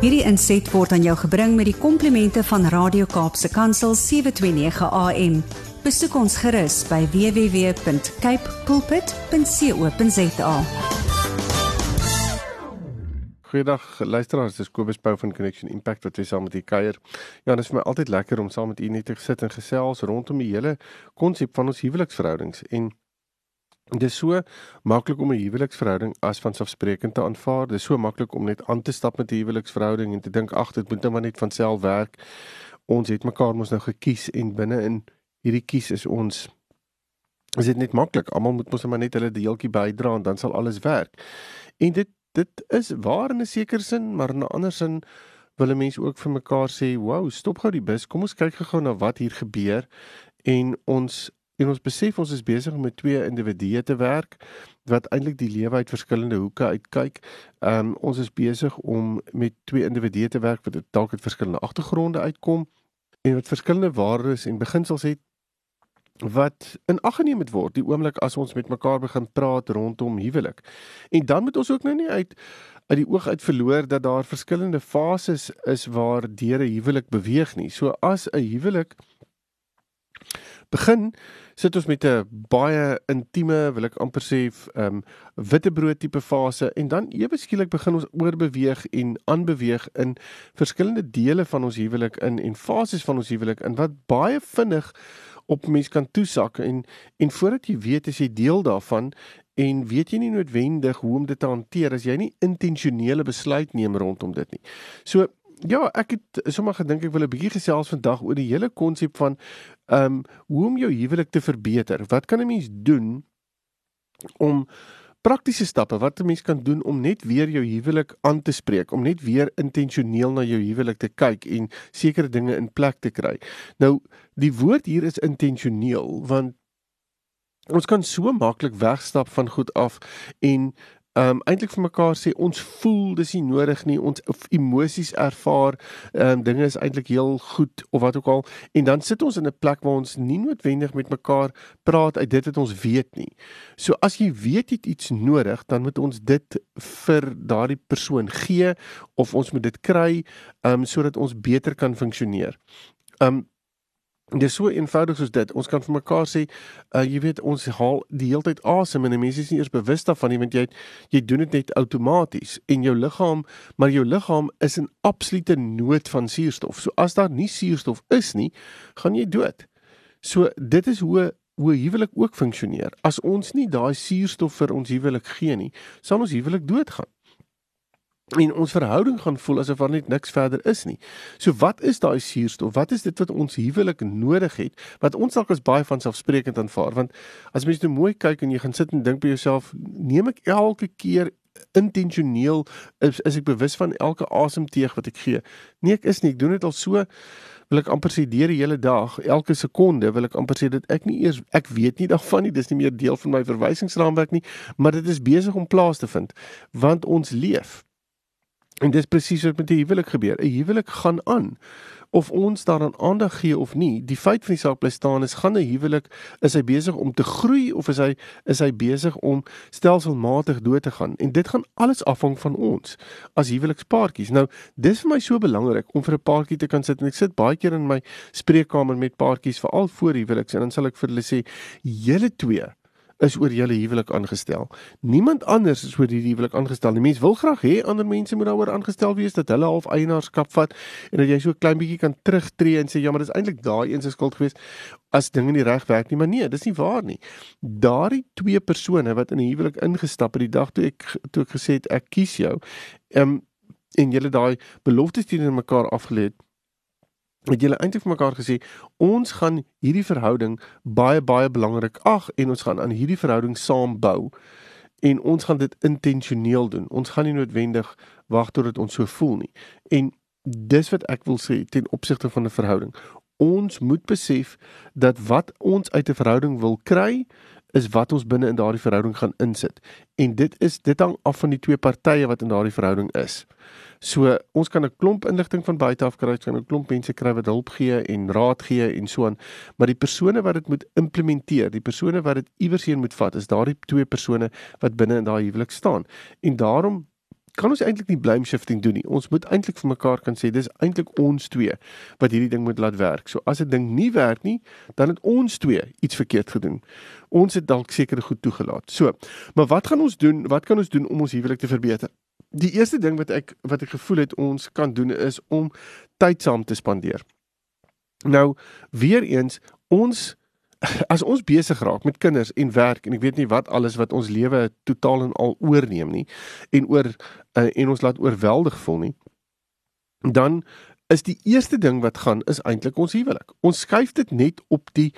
Hierdie inset word aan jou gebring met die komplimente van Radio Kaapse Kansel 729 AM. Besoek ons gerus by www.cape pulpit.co.za. Goeiedag luisteraars, dis Kobus Pau van Connection Impact wat weer saam met u kuier. Ja, dit is vir my altyd lekker om saam met u net te sit en gesels rondom die hele konsep van ons huweliksverhoudings en Dit is so maklik om 'n huweliksverhouding as vanselfsprekend te aanvaar. Dit is so maklik om net aan te stap met 'n huweliksverhouding en te dink ag, dit moet nou maar net van self werk. Ons het mekaar mos nou gekies en binne in hierdie kies is ons is dit net maklik. Almal moet mos nou maar net hulle deeltjie bydra en dan sal alles werk. En dit dit is waar in 'n sekere sin, maar in 'n ander sin wil 'n mens ook vir mekaar sê, "Wow, stop gou die bus. Kom ons kyk gou na wat hier gebeur." En ons En ons besef ons is besig om met twee individue te werk wat eintlik die lewe uit verskillende hoeke uitkyk. Ehm um, ons is besig om met twee individue te werk wat dalk uit verskillende agtergronde uitkom en wat verskillende waardes en beginsels het wat in ag geneem moet word die oomblik as ons met mekaar begin praat rondom huwelik. En dan moet ons ook nou nie uit uit die oog uit verloor dat daar verskillende fases is waar deur 'n huwelik beweeg nie. So as 'n huwelik begin sit ons met 'n baie intieme, wil ek amper sê, ehm um, witbrood tipe fase en dan ewe skielik begin ons oorbeweeg en aanbeweeg in verskillende dele van ons huwelik in en fases van ons huwelik in wat baie vinnig op mens kan toesak en en voordat jy weet as jy deel daarvan en weet jy nie noodwendig hoe om dit te hanteer as jy nie intentionele besluit neem rondom dit nie. So Ja, ek het sommer gedink ek wil 'n bietjie gesels vandag oor die hele konsep van ehm um, hoe om jou huwelik te verbeter. Wat kan 'n mens doen om praktiese stappe wat 'n mens kan doen om net weer jou huwelik aan te spreek, om net weer intentioneel na jou huwelik te kyk en sekere dinge in plek te kry. Nou, die woord hier is intentioneel want ons kan so maklik wegstap van goed af en um eintlik vir mekaar sê ons voel dis nie nodig nie ons emosies ervaar um dinge is eintlik heel goed of wat ook al en dan sit ons in 'n plek waar ons nie noodwendig met mekaar praat uit dit wat ons weet nie. So as jy weet jy het iets nodig, dan moet ons dit vir daardie persoon gee of ons moet dit kry um sodat ons beter kan funksioneer. Um Dit is so eenvoudig soos dit. Ons kan vir mekaar sê, uh, jy weet, ons haal die hele tyd asem en mense is nie eers bewus daarvan nie want jy jy doen dit net outomaties en jou liggaam, maar jou liggaam is in absolute nood van suurstof. So as daar nie suurstof is nie, gaan jy dood. So dit is hoe hoe huwelik ook funksioneer. As ons nie daai suurstof vir ons huwelik gee nie, sal ons huwelik doodgaan en ons verhouding gaan voel asof daar net niks verder is nie. So wat is daai suurstof? Wat is dit wat ons huwelik nodig het wat ons dalk as baie van selfsprekend aanvaar? Want as mens nou mooi kyk en jy gaan sit en dink by jouself, neem ek elke keer intentioneel is, is ek bewus van elke asemteug wat ek gee? Nee, ek is nie. Ek doen dit al so wil ek amper sê deur die hele dag, elke sekonde wil ek amper sê dit ek nie eers ek weet nie daarvan nie, dis nie meer deel van my verwysingsraamwerk nie, maar dit is besig om plaas te vind want ons leef En dis presies wat met die huwelik gebeur. 'n Huwelik gaan aan. Of ons daaraan aandag gee of nie, die feit van die saak bly staan is gaan 'n huwelik is hy besig om te groei of is hy is hy besig om stelselmatig dood te gaan? En dit gaan alles afhang van ons as huwelikspaartjies. Nou, dis vir my so belangrik om vir 'n paartjie te kan sit en ek sit baie keer in my spreekkamer met paartjies veral voor huweliks en dan sal ek vir hulle sê, "Julle twee is oor julle huwelik aangestel. Niemand anders is oor hierdie huwelik aangestel. Die mens wil graag hê ander mense moet daaroor aangestel wees dat hulle half eienaarskap vat en dat jy so 'n klein bietjie kan terugtreë en sê ja, maar dis eintlik daai een se skuld geweest as dinge nie reg werk nie. Maar nee, dis nie waar nie. Daardie twee persone wat in 'n huwelik ingestap het die dag toe ek toe ek gesê het ek kies jou, ehm um, en julle daai beloftes teenoor mekaar afgelê het het julle eintlik vir mekaar gesê ons gaan hierdie verhouding baie baie belangrik ag en ons gaan aan hierdie verhouding saam bou en ons gaan dit intentioneel doen. Ons gaan nie noodwendig wag totdat ons so voel nie. En dis wat ek wil sê ten opsigte van 'n verhouding. Ons moet besef dat wat ons uit 'n verhouding wil kry is wat ons binne in daardie verhouding gaan insit. En dit is dit hang af van die twee partye wat in daardie verhouding is. So ons kan 'n klomp inligting van buite af kry, kan 'n klomp mense kry wat hulp gee en raad gee en so aan, maar die persone wat dit moet implementeer, die persone wat dit iewers heen moet vat, is daardie twee persone wat binne in daai huwelik staan. En daarom kan ons eintlik nie blame shifting doen nie. Ons moet eintlik vir mekaar kan sê dis eintlik ons twee wat hierdie ding moet laat werk. So as 'n ding nie werk nie, dan het ons twee iets verkeerd gedoen. Ons het dalk sekere goed toegelaat. So, maar wat gaan ons doen? Wat kan ons doen om ons huwelik te verbeter? Die eerste ding wat ek wat ek gevoel het ons kan doen is om tyd saam te spandeer. Nou, weer eens, ons as ons besig raak met kinders en werk en ek weet nie wat alles wat ons lewe totaal en al oorneem nie en oor uh, en ons laat oorweldig voel nie dan is die eerste ding wat gaan is eintlik ons huwelik. Ons skuif dit net op die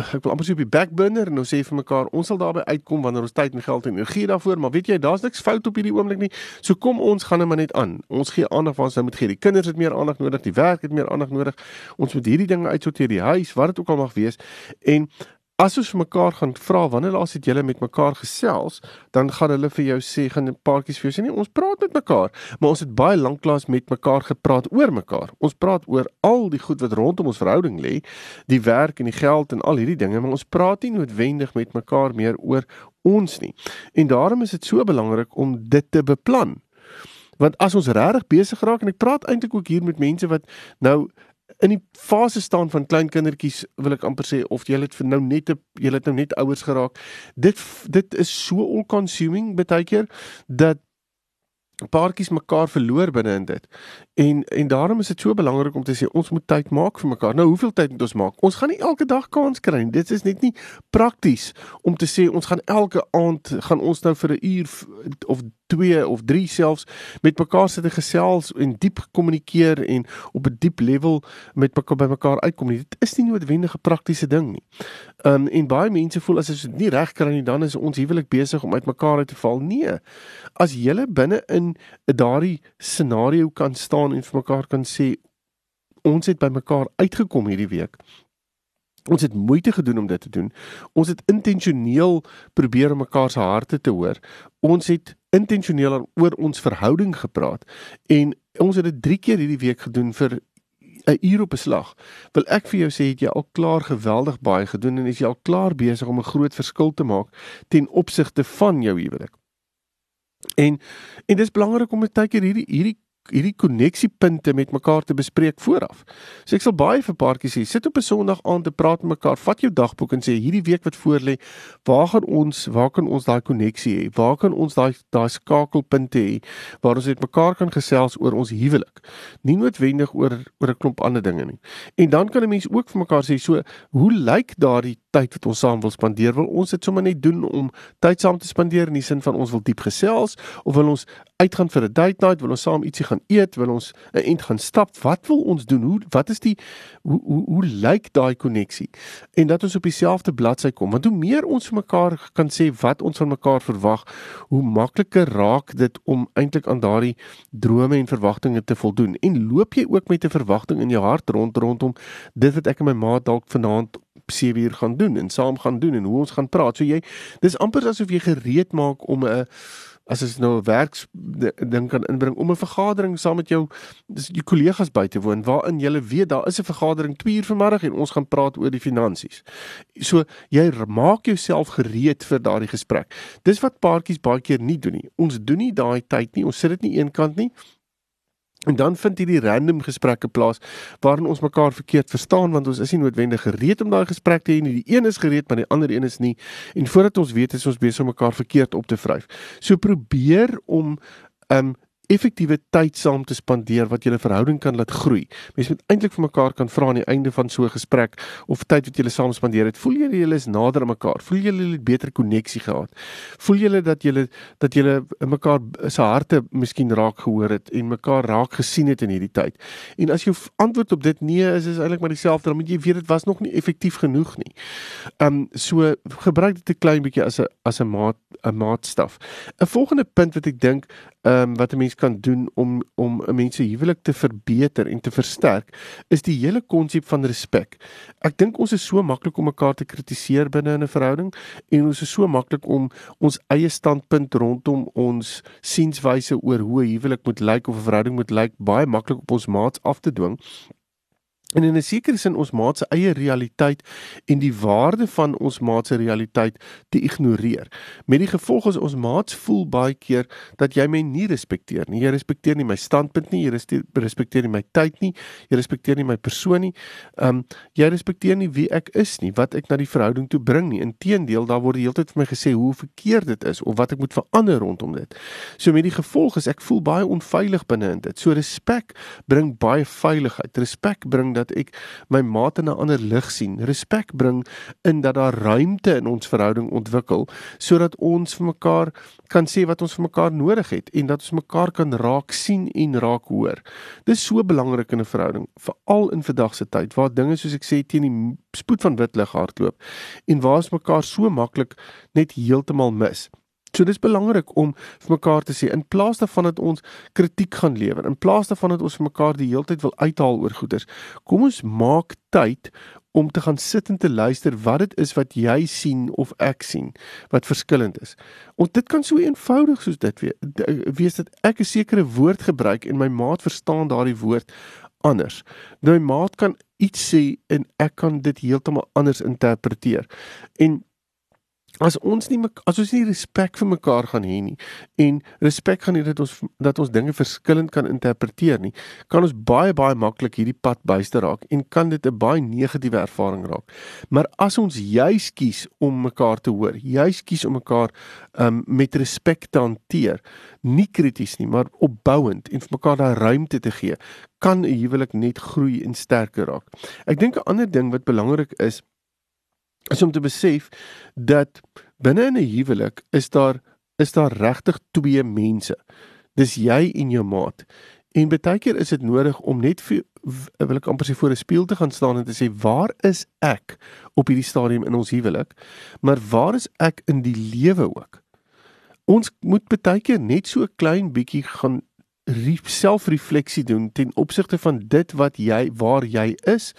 ek wil amper sê op die backburner en ons sê vir mekaar ons sal daarby uitkom wanneer ons tyd en geld en energie daarvoor, maar weet jy, daar's niks fout op hierdie oomblik nie. So kom ons gaan net maar net aan. Ons gee aandag waar ons nou moet gee. Die kinders het meer aandag nodig, die werk het meer aandag nodig. Ons moet hierdie dinge uitsorteer, die huis, wat dit ook al mag wees. En As ons mekaar gaan vra wanneer laas het julle met mekaar gesels, dan gaan hulle vir jou sê gaan 'n paartjies vir jou sê nee, ons praat met mekaar, maar ons het baie lanklaas met mekaar gepraat oor mekaar. Ons praat oor al die goed wat rondom ons verhouding lê, die werk en die geld en al hierdie dinge, maar ons praat nie noodwendig met mekaar meer oor ons nie. En daarom is dit so belangrik om dit te beplan. Want as ons regtig besig raak en ek praat eintlik ook hier met mense wat nou in die fase staan van klein kindertjies wil ek amper sê of jy het vir nou net jy het nou net ouers geraak dit dit is so all consuming baie keer dat paartjies mekaar verloor binne in dit. En en daarom is dit so belangrik om te sê ons moet tyd maak vir mekaar. Nou hoeveel tyd moet ons maak? Ons gaan nie elke dag kans kry nie. Dit is net nie prakties om te sê ons gaan elke aand gaan ons nou vir 'n uur of 2 of 3 selfs met mekaar sit en gesels en diep kommunikeer en op 'n diep level met mekaar by mekaar uitkom nie. Dit is nie noodwendig 'n praktiese ding nie. Um en baie mense voel as as dit nie reg kry nie, dan is ons huwelik besig om uitmekaar uit te val. Nee. As jy binne in daardie scenario kan staan en vir mekaar kan sê ons het by mekaar uitgekom hierdie week. Ons het moeite gedoen om dit te doen. Ons het intentioneel probeer om mekaar se harte te hoor. Ons het intentioneel oor ons verhouding gepraat en ons het dit 3 keer hierdie week gedoen vir 'n uur op 'n slag. Wil ek vir jou sê het jy al klaar geweldig baie gedoen en is jy al klaar besig om 'n groot verskil te maak ten opsigte van jou huwelik. En en dis belangrik om 'n tydjie hierdie hierdie hierdie koneksiepunte met mekaar te bespreek vooraf. So ek sal baie vir paartjies sê, sit op 'n Sondag aand te praat met mekaar, vat jou dagboek en sê hierdie week wat voorlê, waar gaan ons, waar kan ons daai koneksie hê? Waar kan ons daai daai skakelpunte hê waar ons met mekaar kan gesels oor ons huwelik? Nie noodwendig oor oor 'n klomp ander dinge nie. En dan kan 'n mens ook vir mekaar sê, so, hoe lyk daardie tyd wat ons saam wil spandeer? Wil ons dit sommer net doen om tyd saam te spandeer in die sin van ons wil diep gesels of wil ons uitgaan vir 'n date night, wil ons saam ietsie gaan eet, wil ons 'n ent gaan stap. Wat wil ons doen? Hoe wat is die hoe hoe, hoe lyk daai koneksie? En dat ons op dieselfde bladsy kom. Want hoe meer ons vir mekaar kan sê wat ons van mekaar verwag, hoe makliker raak dit om eintlik aan daardie drome en verwagtinge te voldoen. En loop jy ook met 'n verwagting in jou hart rond rondom dit wat ek en my maat dalk vanaand 7 uur gaan doen en saam gaan doen en hoe ons gaan praat. So jy dis amper asof jy gereed maak om 'n as jy nou 'n werks ding kan inbring om 'n vergadering saam met jou dis jou kollegas by te woon waarin jy weet daar is 'n vergadering 2 uur vanmiddag en ons gaan praat oor die finansies. So jy maak jouself gereed vir daardie gesprek. Dis wat paartjies baie keer nie doen nie. Ons doen nie daai tyd nie. Ons sit dit nie eenkant nie. En dan vind hierdie random gesprekke plaas waarin ons mekaar verkeerd verstaan want ons is nie noodwendig gereed om daai gesprek te hê nie. Die een is gereed, maar die ander een is nie. En voordat ons weet, is ons besig om mekaar verkeerd op te vryf. So probeer om um effektiewe tyd saam te spandeer wat julle verhouding kan laat groei. Mense moet eintlik vir mekaar kan vra aan die einde van so 'n gesprek of tyd wat julle saam spandeer het, voel julle julle is nader aan mekaar? Voel julle julle het beter koneksie gehad? Voel julle dat julle dat julle mekaar se harte miskien raak gehoor het en mekaar raak gesien het in hierdie tyd? En as jou antwoord op dit nee is, is eintlik maar dieselfde, dan moet jy weet dit was nog nie effektief genoeg nie. Um so gebruik dit 'n klein bietjie as 'n as 'n maat 'n maatstaf. 'n Volgende punt wat ek dink ehm um, wat 'n mens kan doen om om 'n mens se huwelik te verbeter en te versterk is die hele konsep van respek. Ek dink ons is so maklik om mekaar te kritiseer binne in 'n verhouding en ons is so maklik om ons eie standpunt rondom ons sienswyse oor hoe 'n huwelik moet lyk of 'n verhouding moet lyk baie maklik op ons maats af te dwing en in 'n sekere sin ons maat se eie realiteit en die waarde van ons maat se realiteit te ignoreer. Met die gevolg is ons maats voel baie keer dat jy my nie respekteer nie. Jy respekteer nie my standpunt nie, jy respekteer nie my tyd nie, jy respekteer nie my persoon nie. Um jy respekteer nie wie ek is nie, wat ek na die verhouding toe bring nie. Inteendeel, daar word die hele tyd vir my gesê hoe verkeerd dit is of wat ek moet verander rondom dit. So met die gevolg is ek voel baie onveilig binne in dit. So respek bring baie veiligheid. Respek bring dat ek my maat in 'n ander lig sien. Respek bring in dat daar ruimte in ons verhouding ontwikkel sodat ons vir mekaar kan sê wat ons vir mekaar nodig het en dat ons mekaar kan raak sien en raak hoor. Dis so belangrik in 'n verhouding, veral in vandag se tyd waar dinge soos ek sê teen die spoed van wit lig hardloop en waar ons mekaar so maklik net heeltemal mis. So dis belangrik om vir mekaar te sê in plaas daarvan dat ons kritiek gaan lewer, in plaas daarvan dat ons vir mekaar die hele tyd wil uithaal oor goeders, kom ons maak tyd om te gaan sit en te luister wat dit is wat jy sien of ek sien wat verskillend is. Want dit kan so eenvoudig soos dit wees, wees dat ek 'n sekere woord gebruik en my maat verstaan daardie woord anders. Nou my maat kan iets sê en ek kan dit heeltemal anders interpreteer. En as ons nie as ons nie respek vir mekaar gaan hê nie en respek gaan hê dat ons dat ons dinge verskillend kan interpreteer nie, kan ons baie baie maklik hierdie pad byste raak en kan dit 'n baie negatiewe ervaring raak. Maar as ons juis kies om mekaar te hoor, juis kies om mekaar um, met respek te hanteer, nie krities nie, maar opbouend en vir mekaar daai ruimte te gee, kan 'n huwelik net groei en sterker raak. Ek dink 'n ander ding wat belangrik is is om te besef dat binne in 'n huwelik is daar is daar regtig twee mense. Dis jy en jou maat. En baie keer is dit nodig om net vir wil ek amper sê voor 'n spieël te gaan staan en te sê waar is ek op hierdie stadium in ons huwelik? Maar waar is ek in die lewe ook? Ons moet baie keer net so 'n klein bietjie gaan selfrefleksie doen ten opsigte van dit wat jy waar jy is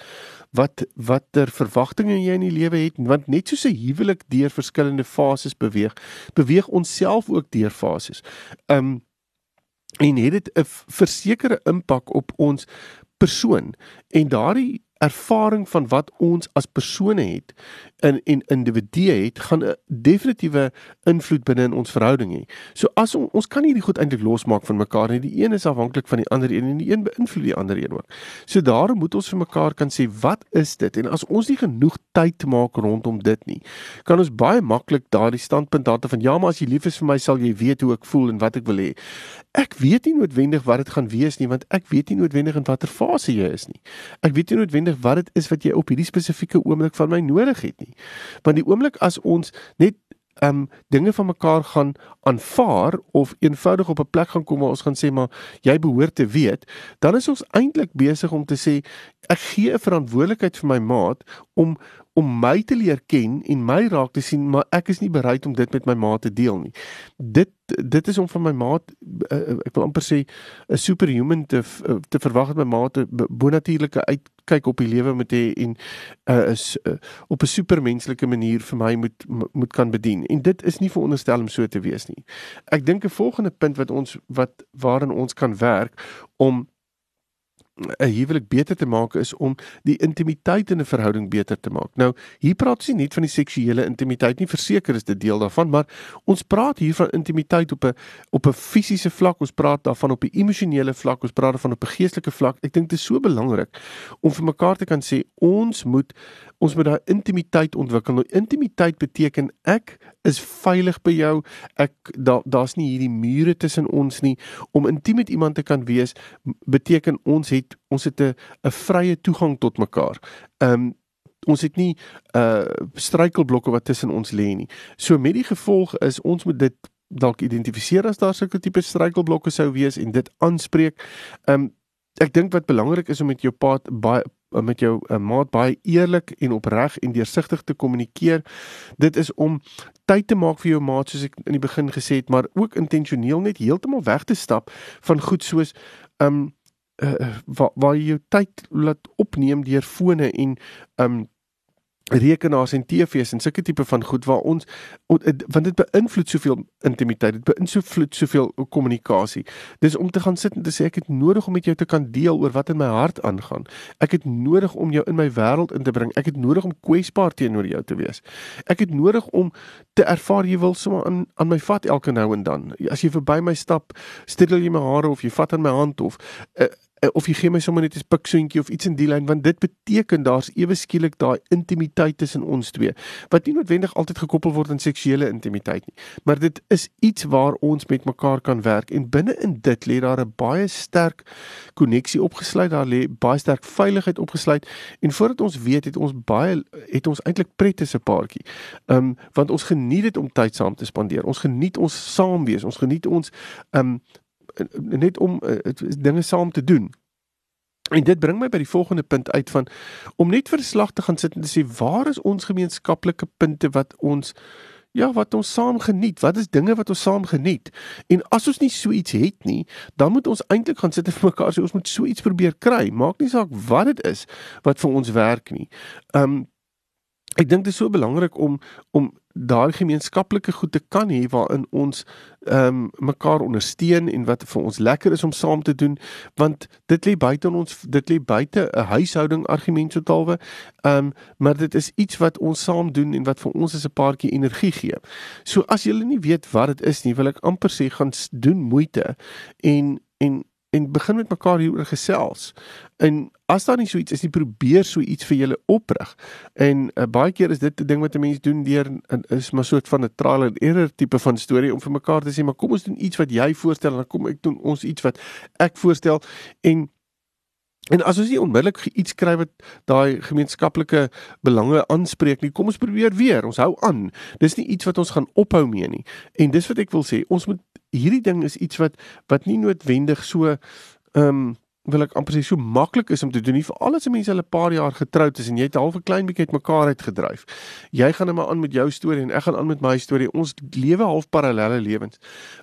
wat watter verwagtinge jy in die lewe het want net soos 'n huwelik deur verskillende fases beweeg beweeg ons self ook deur fases. Um en het dit 'n versekerde impak op ons persoon en daardie ervaring van wat ons as persone het in en individue het gaan 'n definitiewe invloed binne in ons verhouding hê. So as on, ons kan nie die goed eintlik losmaak van mekaar nie. Die een is afhanklik van die ander een en die een beïnvloed die ander een ook. So daarom moet ons vir mekaar kan sê wat is dit? En as ons nie genoeg tyd maak rondom dit nie, kan ons baie maklik daardie standpunt daarte van ja, maar as jy lief is vir my, sal jy weet hoe ek voel en wat ek wil hê. Ek weet nie noodwendig wat dit gaan wees nie, want ek weet nie noodwendig in watter fase jy is nie. Ek weet nie noodwendig wat dit is wat jy op hierdie spesifieke oomblik van my nodig het nie. Want die oomblik as ons net um dinge van mekaar gaan aanvaar of eenvoudig op 'n plek gaan kom waar ons gaan sê maar jy behoort te weet, dan is ons eintlik besig om te sê ek gee 'n verantwoordelikheid vir my maat om om my te leer ken en my raak te sien, maar ek is nie bereid om dit met my maat te deel nie. Dit dit is om van my maat uh, ek wil amper sê 'n superhuman te te verwag dat my maat 'n bonatuurlike uitkyk op die lewe moet hê en uh, is uh, op 'n supermenslike manier vir my moet moet kan bedien. En dit is nie veronderstel om so te wees nie. Ek dink 'n volgende punt wat ons wat waarin ons kan werk om 'n huwelik beter te maak is om die intimiteit in 'n verhouding beter te maak. Nou, hier praat ons nie net van die seksuele intimiteit nie, verseker is dit deel daarvan, maar ons praat hier van intimiteit op 'n op 'n fisiese vlak, ons praat daarvan op 'n emosionele vlak, ons praat daarvan op 'n geestelike vlak. Ek dink dit is so belangrik om vir mekaar te kan sê ons moet ons moet daai intimiteit ontwikkel. Nou intimiteit beteken ek is veilig by jou. Ek daar daar's nie hierdie mure tussen ons nie. Om intiem met iemand te kan wees beteken ons het ons het 'n 'n vrye toegang tot mekaar. Ehm um, ons het nie uh struikelblokke wat tussen ons lê nie. So met die gevolg is ons moet dit dalk identifiseer as daar sulke tipe struikelblokke sou wees en dit aanspreek. Um, ek dink wat belangrik is om met jou pa baie met jou uh, maat baie eerlik en opreg en deursigtig te kommunikeer. Dit is om tyd te maak vir jou maat soos ek in die begin gesê het, maar ook intentioneel net heeltemal weg te stap van goed soos um uh, waar waar jy jou tyd laat opneem deur fone en um rekenaars en TV's en sulke tipe van goed waar ons want dit beïnvloed soveel intimiteit dit beïnvloed soveel kommunikasie dis om te gaan sit en te sê ek het nodig om met jou te kan deel oor wat in my hart aangaan. Ek het nodig om jou in my wêreld in te bring. Ek het nodig om kwesbaar teenoor jou te wees. Ek het nodig om te ervaar jy wil sommer aan aan my vat elke nou en dan. As jy verby my stap streel jy my hare of jy vat aan my hand of uh, of jy gee my sommer net 'n piksoentjie of iets in die lyn want dit beteken daar's ewe skielik daai intimiteit tussen ons twee wat nie noodwendig altyd gekoppel word aan seksuele intimiteit nie. Maar dit is iets waar ons met mekaar kan werk en binne in dit lê daar 'n baie sterk koneksie opgesluit daar lê baie sterk veiligheid opgesluit en voordat ons weet het ons baie het ons eintlik pret as 'n paartjie. Um, want ons geniet dit om tyd saam te spandeer. Ons geniet ons saam wees. Ons geniet ons um, net om uh, dinge saam te doen. En dit bring my by die volgende punt uit van om net vir slag te gaan sit en te sê waar is ons gemeenskaplike punte wat ons ja, wat ons saam geniet? Wat is dinge wat ons saam geniet? En as ons nie so iets het nie, dan moet ons eintlik gaan sit en vir mekaar sê ons moet so iets probeer kry. Maak nie saak wat dit is wat vir ons werk nie. Um ek dink dit is so belangrik om om daai gemeenskaplike goed te kan hê waarin ons ehm um, mekaar ondersteun en wat vir ons lekker is om saam te doen want dit lê buite ons dit lê buite 'n huishouding argument totaalwe ehm um, maar dit is iets wat ons saam doen en wat vir ons as 'n paartjie energie gee. So as jy nie weet wat dit is nie, wil ek amper sê gaan doen moeite en en en begin met mekaar hieroor gesels. En as daar nie so iets is nie, probeer so iets vir julle oprig. En uh, baie keer is dit 'n ding wat 'n mens doen deur is maar soort van 'n trial and error tipe van storie om vir mekaar te sê, maar kom ons doen iets wat jy voorstel en dan kom ek doen ons iets wat ek voorstel en En as ons nie onmiddellik iets kry wat daai gemeenskaplike belange aanspreek nie, kom ons probeer weer. Ons hou aan. Dis nie iets wat ons gaan ophou mee nie. En dis wat ek wil sê, ons moet hierdie ding is iets wat wat nie noodwendig so ehm um, wil ek amper sê so maklik is om te doen nie vir al die mense hulle paar jaar getroud is en jy het half 'n klein bietjie uitmekaar uitgedryf. Jy gaan net maar aan met jou storie en ek gaan aan met my storie. Ons lewe half parallelle lewens.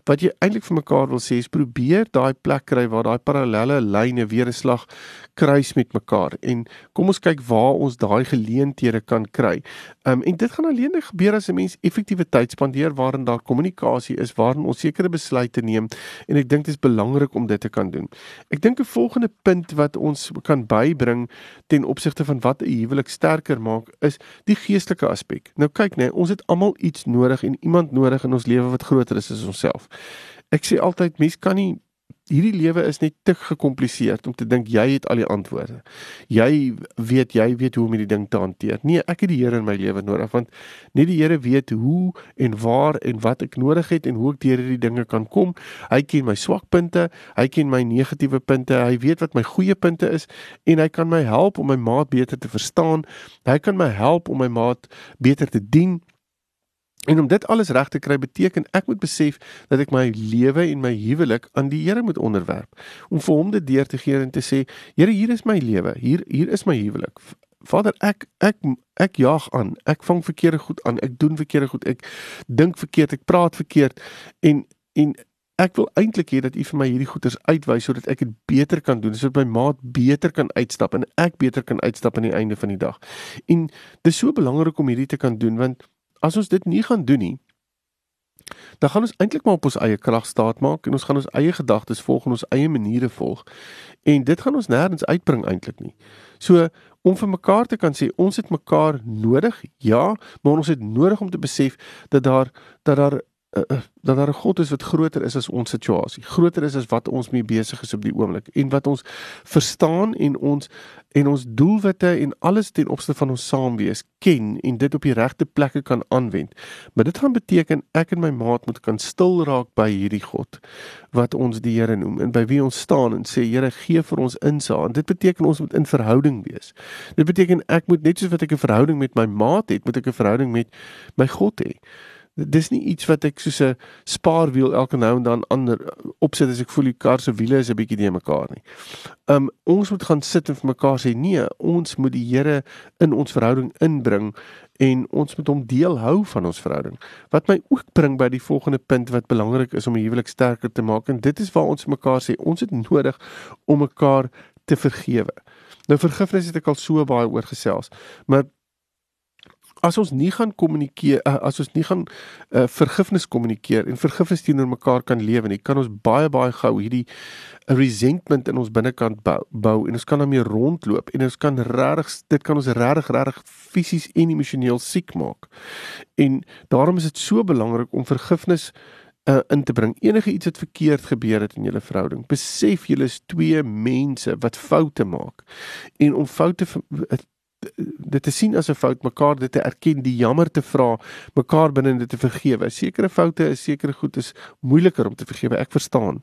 Wat jy eintlik vir mekaar wil sê is probeer daai plek kry waar daai parallelle lyne weer 'n slag kruis met mekaar en kom ons kyk waar ons daai geleenthede kan kry. Um en dit gaan alleen gebeur as 'n mens effektiewe tyd spandeer waarin daar kommunikasie is, waarin ons sekere besluite neem en ek dink dit is belangrik om dit te kan doen. Ek dink 'n volgende punt wat ons kan bybring ten opsigte van wat 'n huwelik sterker maak is die geestelike aspek. Nou kyk net, ons het almal iets nodig en iemand nodig in ons lewe wat groter is as onsself. Ek sê altyd mense kan nie hierdie lewe is net te gekompliseerd om te dink jy het al die antwoorde. Jy weet jy weet hoe om hierdie ding te hanteer. Nee, ek het die Here in my lewe nodig want net die Here weet hoe en waar en wat ek nodig het en hoe ek deur hierdie dinge kan kom. Hy ken my swakpunte, hy ken my negatiewe punte, hy weet wat my goeie punte is en hy kan my help om my maat beter te verstaan. Hy kan my help om my maat beter te dien. En om dit alles reg te kry beteken ek moet besef dat ek my lewe en my huwelik aan die Here moet onderwerp. Om vir hom dit deur te gee en te sê, Here, hier is my lewe. Hier hier is my huwelik. Vader, ek ek ek jaag aan. Ek vang verkeerde goed aan. Ek doen verkeerde goed. Ek dink verkeerd. Ek praat verkeerd. En en ek wil eintlik hê dat U vir my hierdie goeders uitwys sodat ek dit beter kan doen, sodat my maat beter kan uitstap en ek beter kan uitstap aan die einde van die dag. En dis so belangrik om hierdie te kan doen want as ons dit nie gaan doen nie, dan gaan ons eintlik maar op ons eie krag staat maak en ons gaan ons eie gedagtes volg en ons eie maniere volg. En dit gaan ons nêrens uitbring eintlik nie. So om vir mekaar te kan sê ons het mekaar nodig, ja, maar ons het nodig om te besef dat daar dat daar uh, dat daar 'n God is wat groter is as ons situasie. Groter is as wat ons mee besig is op die oomblik en wat ons verstaan en ons en ons doelwitte en alles ten opsigte van ons saamwees ken en dit op die regte plekke kan aanwend. Maar dit gaan beteken ek en my maat moet kan stil raak by hierdie God wat ons die Here noem en by wie ons staan en sê Here gee vir ons insaag. En dit beteken ons moet in verhouding wees. Dit beteken ek moet net soos wat ek 'n verhouding met my maat het, moet ek 'n verhouding met my God hê dis nie iets wat ek soos 'n spaarwiel elke nou en dan ander opsit as ek voel die kar se wiele is 'n bietjie nie mekaar nie. Um ons moet gaan sit en vir mekaar sê nee, ons moet die Here in ons verhouding inbring en ons moet hom deel hou van ons verhouding. Wat my ook bring by die volgende punt wat belangrik is om 'n huwelik sterker te maak en dit is waar ons mekaar sê ons het nodig om mekaar te vergewe. Nou vergifnis het ek al so baie oor gesels, maar as ons nie gaan kommunikeer uh, as ons nie gaan uh, vergifnis kommunikeer en vergifnis teenoor mekaar kan lewe nie, kan ons baie baie gou hierdie resentment in ons binnekant bou, bou en ons kan daarmee rondloop en ons kan regtig dit kan ons regtig regtig fisies en emosioneel siek maak. En daarom is dit so belangrik om vergifnis uh, in te bring. Enige iets wat verkeerd gebeur het in julle verhouding, besef julle is twee mense wat foute maak. En om foute dit te sien as 'n fout, mekaar dit te erken, die jammer te vra, mekaar binne dit te vergewe. Sekere foute is sekere goed is moeiliker om te vergewe, ek verstaan.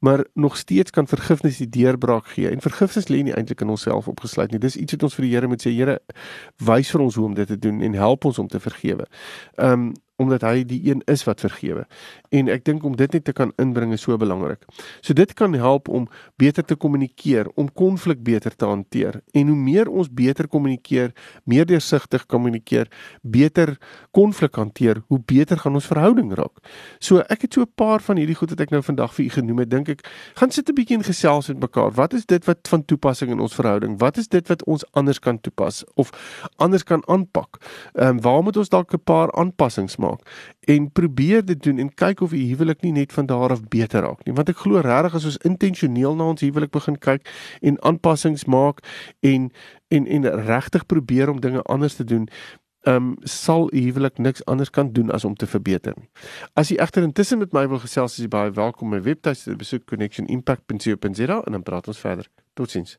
Maar nog steeds kan vergifnis die deurbraak gee. En vergifnis lê nie eintlik in onsself opgesluit nie. Dis iets wat ons vir die Here moet sê, Here, wys vir ons hoe om dit te doen en help ons om te vergewe. Ehm um, omdat hy die een is wat vergewe. En ek dink om dit net te kan inbring is so belangrik. So dit kan help om beter te kommunikeer, om konflik beter te hanteer. En hoe meer ons beter kommunikeer, meer deursigtig kommunikeer, beter konflik hanteer, hoe beter gaan ons verhouding raak. So ek het so 'n paar van hierdie goed wat ek nou vandag vir u genoem het, dink ek, gaan sit 'n bietjie in gesels met mekaar. Wat is dit wat van toepassing in ons verhouding? Wat is dit wat ons anders kan toepas of anders kan aanpak? Ehm um, waar moet ons dalk 'n paar aanpassings maak? Maak en probeer dit doen en kyk of u huwelik nie net van daar af beter raak nie want ek glo regtig as ons intentioneel na ons huwelik begin kyk en aanpassings maak en en en regtig probeer om dinge anders te doen ehm um, sal huwelik niks anders kan doen as om te verbeter nie. As u egter intussen met my wil gesels, is u baie welkom my webtuiste besoek connectionimpact.co.za en dan praat ons verder. Totsiens.